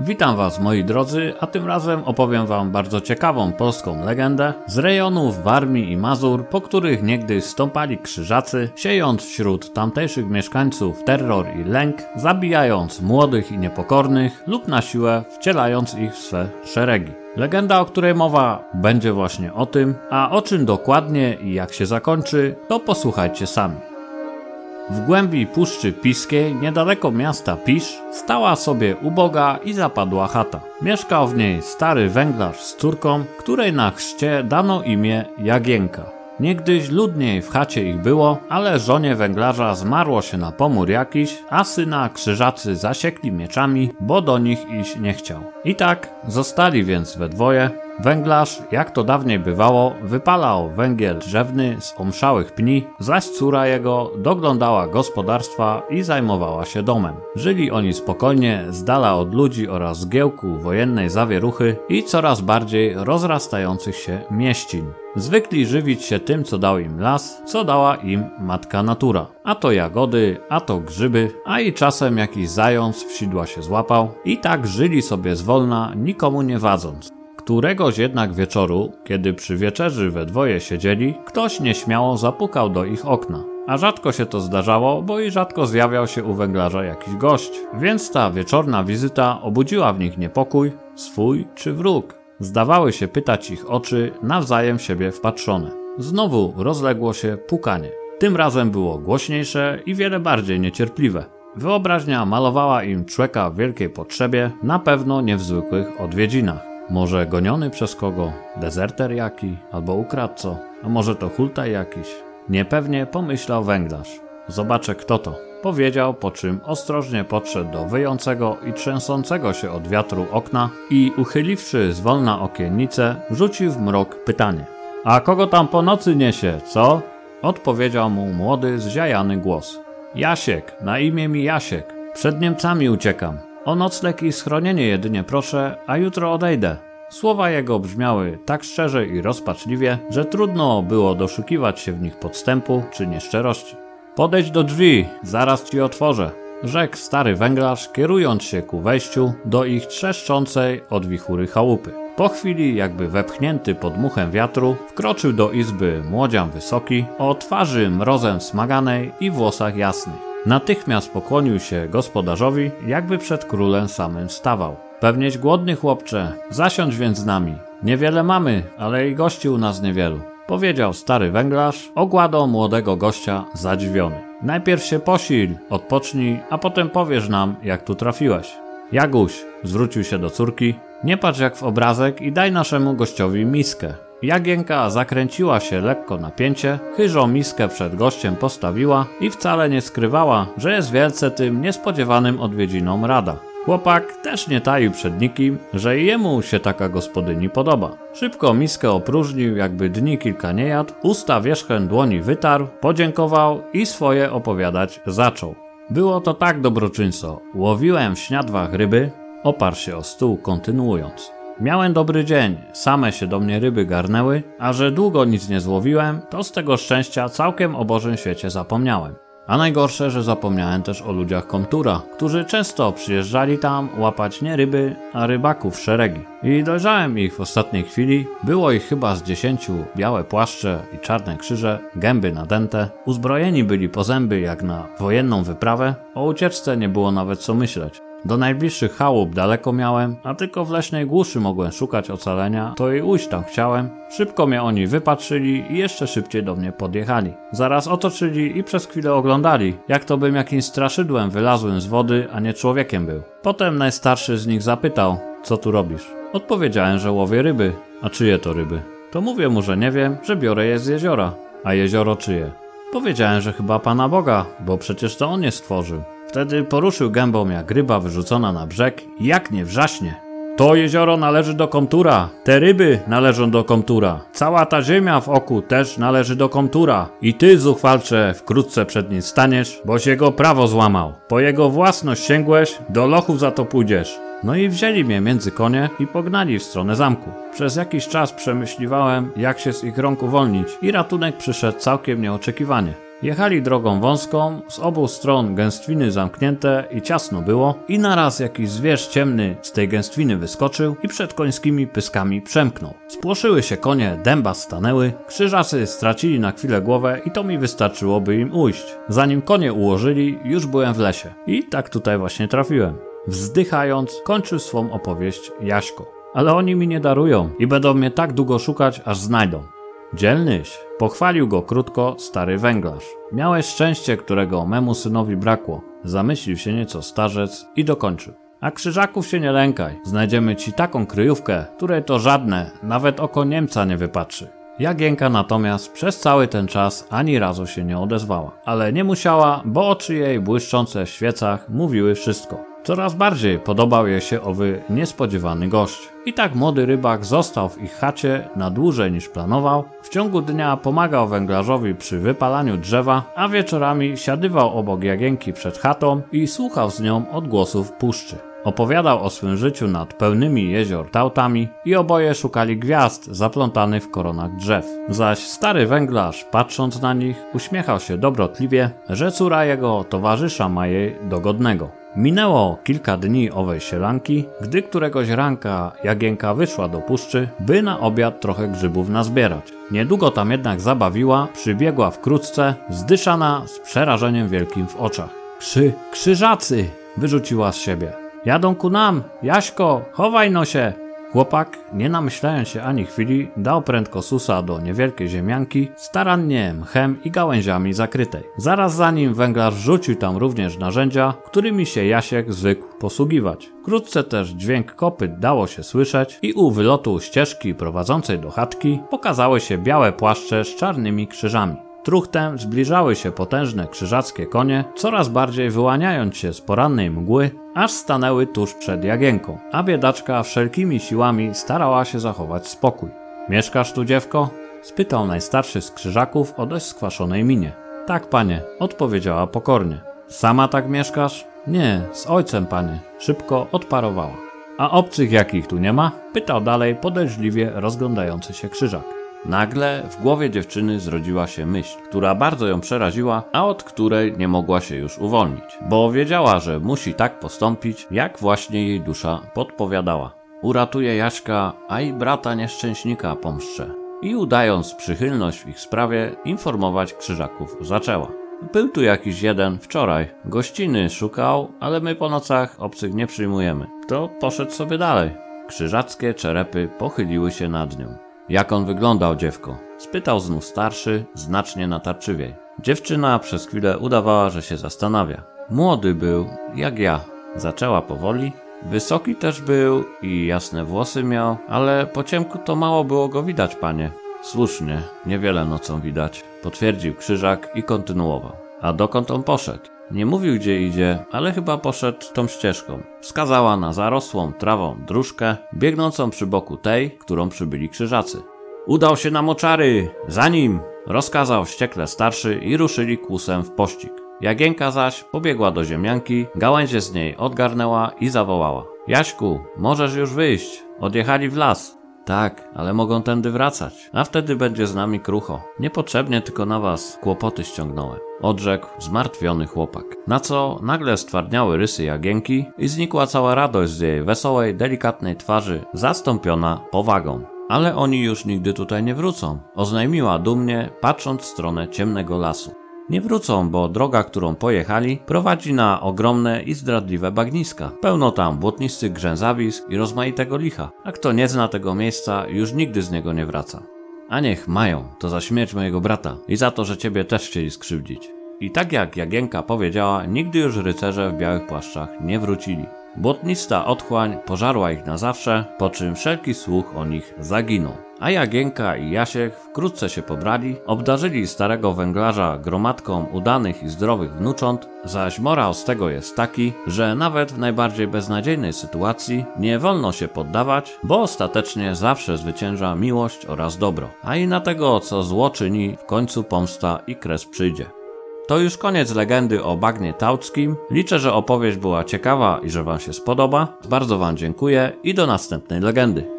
Witam Was moi drodzy, a tym razem opowiem Wam bardzo ciekawą polską legendę z rejonów Warmii i Mazur, po których niegdyś stąpali krzyżacy, siejąc wśród tamtejszych mieszkańców terror i lęk, zabijając młodych i niepokornych lub na siłę wcielając ich w swe szeregi. Legenda, o której mowa, będzie właśnie o tym, a o czym dokładnie i jak się zakończy, to posłuchajcie sami. W głębi Puszczy Piskiej, niedaleko miasta Pisz, stała sobie uboga i zapadła chata. Mieszkał w niej stary węglarz z córką, której na chrzcie dano imię Jagienka. Niegdyś ludniej w chacie ich było, ale żonie węglarza zmarło się na pomór jakiś, a syna krzyżacy zasiekli mieczami, bo do nich iść nie chciał. I tak zostali więc we dwoje, Węglarz, jak to dawniej bywało, wypalał węgiel drzewny z omszałych pni, zaś córa jego doglądała gospodarstwa i zajmowała się domem. Żyli oni spokojnie, z dala od ludzi oraz zgiełku wojennej zawieruchy i coraz bardziej rozrastających się mieścin. Zwykli żywić się tym, co dał im las, co dała im matka natura. A to jagody, a to grzyby, a i czasem jakiś zając w sidła się złapał. I tak żyli sobie zwolna, nikomu nie wadząc. Któregoś jednak wieczoru, kiedy przy wieczerzy we dwoje siedzieli, ktoś nieśmiało zapukał do ich okna. A rzadko się to zdarzało, bo i rzadko zjawiał się u węglarza jakiś gość. Więc ta wieczorna wizyta obudziła w nich niepokój, swój czy wróg. Zdawały się pytać ich oczy, nawzajem siebie wpatrzone. Znowu rozległo się pukanie. Tym razem było głośniejsze i wiele bardziej niecierpliwe. Wyobraźnia malowała im człeka w wielkiej potrzebie, na pewno nie w zwykłych odwiedzinach. Może goniony przez kogo? Dezerter jaki? Albo ukradco? A może to hultaj jakiś? Niepewnie pomyślał węglarz. Zobaczę kto to. Powiedział, po czym ostrożnie podszedł do wyjącego i trzęsącego się od wiatru okna i uchyliwszy zwolna okiennicę, rzucił w mrok pytanie. A kogo tam po nocy niesie, co? Odpowiedział mu młody, zziajany głos. Jasiek, na imię mi Jasiek. Przed Niemcami uciekam. O nocleg i schronienie jedynie proszę, a jutro odejdę. Słowa jego brzmiały tak szczerze i rozpaczliwie, że trudno było doszukiwać się w nich podstępu czy nieszczerości. Podejdź do drzwi, zaraz ci otworzę, rzekł stary węglarz, kierując się ku wejściu do ich trzeszczącej od wichury chałupy. Po chwili, jakby wepchnięty pod muchem wiatru, wkroczył do izby młodzian wysoki, o twarzy mrozem smaganej i włosach jasnych. Natychmiast pokłonił się gospodarzowi, jakby przed królem samym stawał. Pewnieś głodny chłopcze, zasiądź więc z nami. Niewiele mamy, ale i gości u nas niewielu. Powiedział stary węglarz, ogładą młodego gościa zadziwiony. Najpierw się posil, odpocznij, a potem powiesz nam, jak tu trafiłeś. Jaguś, zwrócił się do córki, nie patrz jak w obrazek i daj naszemu gościowi miskę. Jagienka zakręciła się lekko na pięcie, chyżą miskę przed gościem postawiła i wcale nie skrywała, że jest wielce tym niespodziewanym odwiedzinom rada. Chłopak też nie taił przed nikim, że jemu się taka gospodyni podoba. Szybko miskę opróżnił, jakby dni kilka nie jadł, usta wierzchem dłoni wytarł, podziękował i swoje opowiadać zaczął. Było to tak dobroczyńco. Łowiłem w śniadwach ryby, oparł się o stół kontynuując. Miałem dobry dzień, same się do mnie ryby garnęły, a że długo nic nie złowiłem, to z tego szczęścia całkiem o Bożym świecie zapomniałem. A najgorsze, że zapomniałem też o ludziach Komtura, którzy często przyjeżdżali tam łapać nie ryby, a rybaków szeregi. I dojrzałem ich w ostatniej chwili, było ich chyba z dziesięciu, białe płaszcze i czarne krzyże, gęby nadęte, uzbrojeni byli po zęby jak na wojenną wyprawę, o ucieczce nie było nawet co myśleć. Do najbliższych chałup daleko miałem, a tylko w leśnej głuszy mogłem szukać ocalenia, to i ujść tam chciałem. Szybko mnie oni wypatrzyli i jeszcze szybciej do mnie podjechali. Zaraz otoczyli i przez chwilę oglądali, jak to bym jakimś straszydłem wylazłem z wody, a nie człowiekiem był. Potem najstarszy z nich zapytał, co tu robisz? Odpowiedziałem, że łowię ryby. A czyje to ryby? To mówię mu, że nie wiem, że biorę je z jeziora. A jezioro czyje? Powiedziałem, że chyba Pana Boga, bo przecież to On je stworzył. Wtedy poruszył gębą jak ryba wyrzucona na brzeg, jak nie wrzaśnie. To jezioro należy do Komtura, te ryby należą do Komtura, cała ta ziemia w oku też należy do Komtura. I ty, zuchwalcze, wkrótce przed nim staniesz, boś jego prawo złamał. Po jego własność sięgłeś, do lochów za to pójdziesz. No i wzięli mnie między konie i pognali w stronę zamku. Przez jakiś czas przemyśliwałem, jak się z ich rąk uwolnić i ratunek przyszedł całkiem nieoczekiwanie. Jechali drogą wąską, z obu stron gęstwiny zamknięte i ciasno było i naraz jakiś zwierz ciemny z tej gęstwiny wyskoczył i przed końskimi pyskami przemknął. Spłoszyły się konie, dęba stanęły, krzyżacy stracili na chwilę głowę i to mi wystarczyłoby im ujść. Zanim konie ułożyli, już byłem w lesie. I tak tutaj właśnie trafiłem. Wzdychając, kończył swą opowieść Jaśko. Ale oni mi nie darują i będą mnie tak długo szukać, aż znajdą. Dzielnyś, pochwalił go krótko stary węglarz. Miałeś szczęście, którego memu synowi brakło. Zamyślił się nieco starzec i dokończył. A krzyżaków się nie lękaj, znajdziemy ci taką kryjówkę, której to żadne, nawet oko Niemca nie wypatrzy. Jagienka natomiast przez cały ten czas ani razu się nie odezwała. Ale nie musiała, bo oczy jej błyszczące w świecach mówiły wszystko. Coraz bardziej podobał jej się owy niespodziewany gość. I tak młody rybak został w ich chacie na dłużej niż planował. W ciągu dnia pomagał węglarzowi przy wypalaniu drzewa, a wieczorami siadywał obok Jagienki przed chatą i słuchał z nią odgłosów puszczy. Opowiadał o swym życiu nad pełnymi jezior tautami i oboje szukali gwiazd zaplątanych w koronach drzew. Zaś stary węglarz, patrząc na nich, uśmiechał się dobrotliwie, że córa jego towarzysza ma jej dogodnego. Minęło kilka dni owej sielanki, gdy któregoś ranka Jagienka wyszła do puszczy, by na obiad trochę grzybów nazbierać. Niedługo tam jednak zabawiła, przybiegła wkrótce, zdyszana z przerażeniem wielkim w oczach. Krzy, krzyżacy! wyrzuciła z siebie. Jadą ku nam! Jaśko, chowaj no się! Chłopak, nie namyślając się ani chwili, dał prędko susa do niewielkiej ziemianki, starannie mchem i gałęziami zakrytej. Zaraz za nim węglarz rzucił tam również narzędzia, którymi się Jasiek zwykł posługiwać. Wkrótce też dźwięk kopyt dało się słyszeć i u wylotu ścieżki prowadzącej do chatki pokazały się białe płaszcze z czarnymi krzyżami. Truchtem zbliżały się potężne krzyżackie konie, coraz bardziej wyłaniając się z porannej mgły, aż stanęły tuż przed Jagienką, a biedaczka wszelkimi siłami starała się zachować spokój. Mieszkasz tu, dziewko? spytał najstarszy z krzyżaków o dość skwaszonej minie. Tak, panie, odpowiedziała pokornie. Sama tak mieszkasz? Nie, z ojcem, panie, szybko odparowała. A obcych jakich tu nie ma? pytał dalej podejrzliwie rozglądający się krzyżak. Nagle w głowie dziewczyny zrodziła się myśl, która bardzo ją przeraziła, a od której nie mogła się już uwolnić, bo wiedziała, że musi tak postąpić, jak właśnie jej dusza podpowiadała. Uratuje Jaśka, a i brata nieszczęśnika pomszczę. I udając przychylność w ich sprawie, informować krzyżaków zaczęła. Był tu jakiś jeden wczoraj. Gościny szukał, ale my po nocach obcych nie przyjmujemy. To poszedł sobie dalej. Krzyżackie czerepy pochyliły się nad nią. Jak on wyglądał, dziewko? Spytał znów starszy, znacznie natarczywiej. Dziewczyna przez chwilę udawała, że się zastanawia. Młody był, jak ja. Zaczęła powoli. Wysoki też był i jasne włosy miał, ale po ciemku to mało było go widać, panie. Słusznie, niewiele nocą widać, potwierdził krzyżak i kontynuował. A dokąd on poszedł? Nie mówił gdzie idzie, ale chyba poszedł tą ścieżką. Wskazała na zarosłą trawą dróżkę, biegnącą przy boku tej, którą przybyli krzyżacy. Udał się na moczary! Za nim! Rozkazał wściekle starszy i ruszyli kłusem w pościg. Jagienka zaś pobiegła do ziemianki, gałęzie z niej odgarnęła i zawołała. Jaśku, możesz już wyjść. Odjechali w las. Tak, ale mogą tędy wracać, a wtedy będzie z nami krucho. Niepotrzebnie tylko na was kłopoty ściągnąłem. Odrzekł zmartwiony chłopak. Na co nagle stwardniały rysy Jagienki i znikła cała radość z jej wesołej, delikatnej twarzy, zastąpiona powagą. Ale oni już nigdy tutaj nie wrócą, oznajmiła dumnie, patrząc w stronę ciemnego lasu. Nie wrócą, bo droga, którą pojechali, prowadzi na ogromne i zdradliwe bagniska. Pełno tam błotnistych grzęzawisk i rozmaitego licha, a kto nie zna tego miejsca, już nigdy z niego nie wraca. A niech mają, to za śmierć mojego brata i za to, że ciebie też chcieli skrzywdzić. I tak jak Jagienka powiedziała, nigdy już rycerze w białych płaszczach nie wrócili. Błotnista otchłań pożarła ich na zawsze, po czym wszelki słuch o nich zaginął. A Jagienka i Jasiek wkrótce się pobrali, obdarzyli starego węglarza gromadką udanych i zdrowych wnucząt, zaś morał z tego jest taki, że nawet w najbardziej beznadziejnej sytuacji nie wolno się poddawać, bo ostatecznie zawsze zwycięża miłość oraz dobro. A i na tego, co zło czyni, w końcu pomsta i kres przyjdzie. To już koniec legendy o bagnie tauckim. Liczę, że opowieść była ciekawa i że Wam się spodoba. Bardzo Wam dziękuję i do następnej legendy.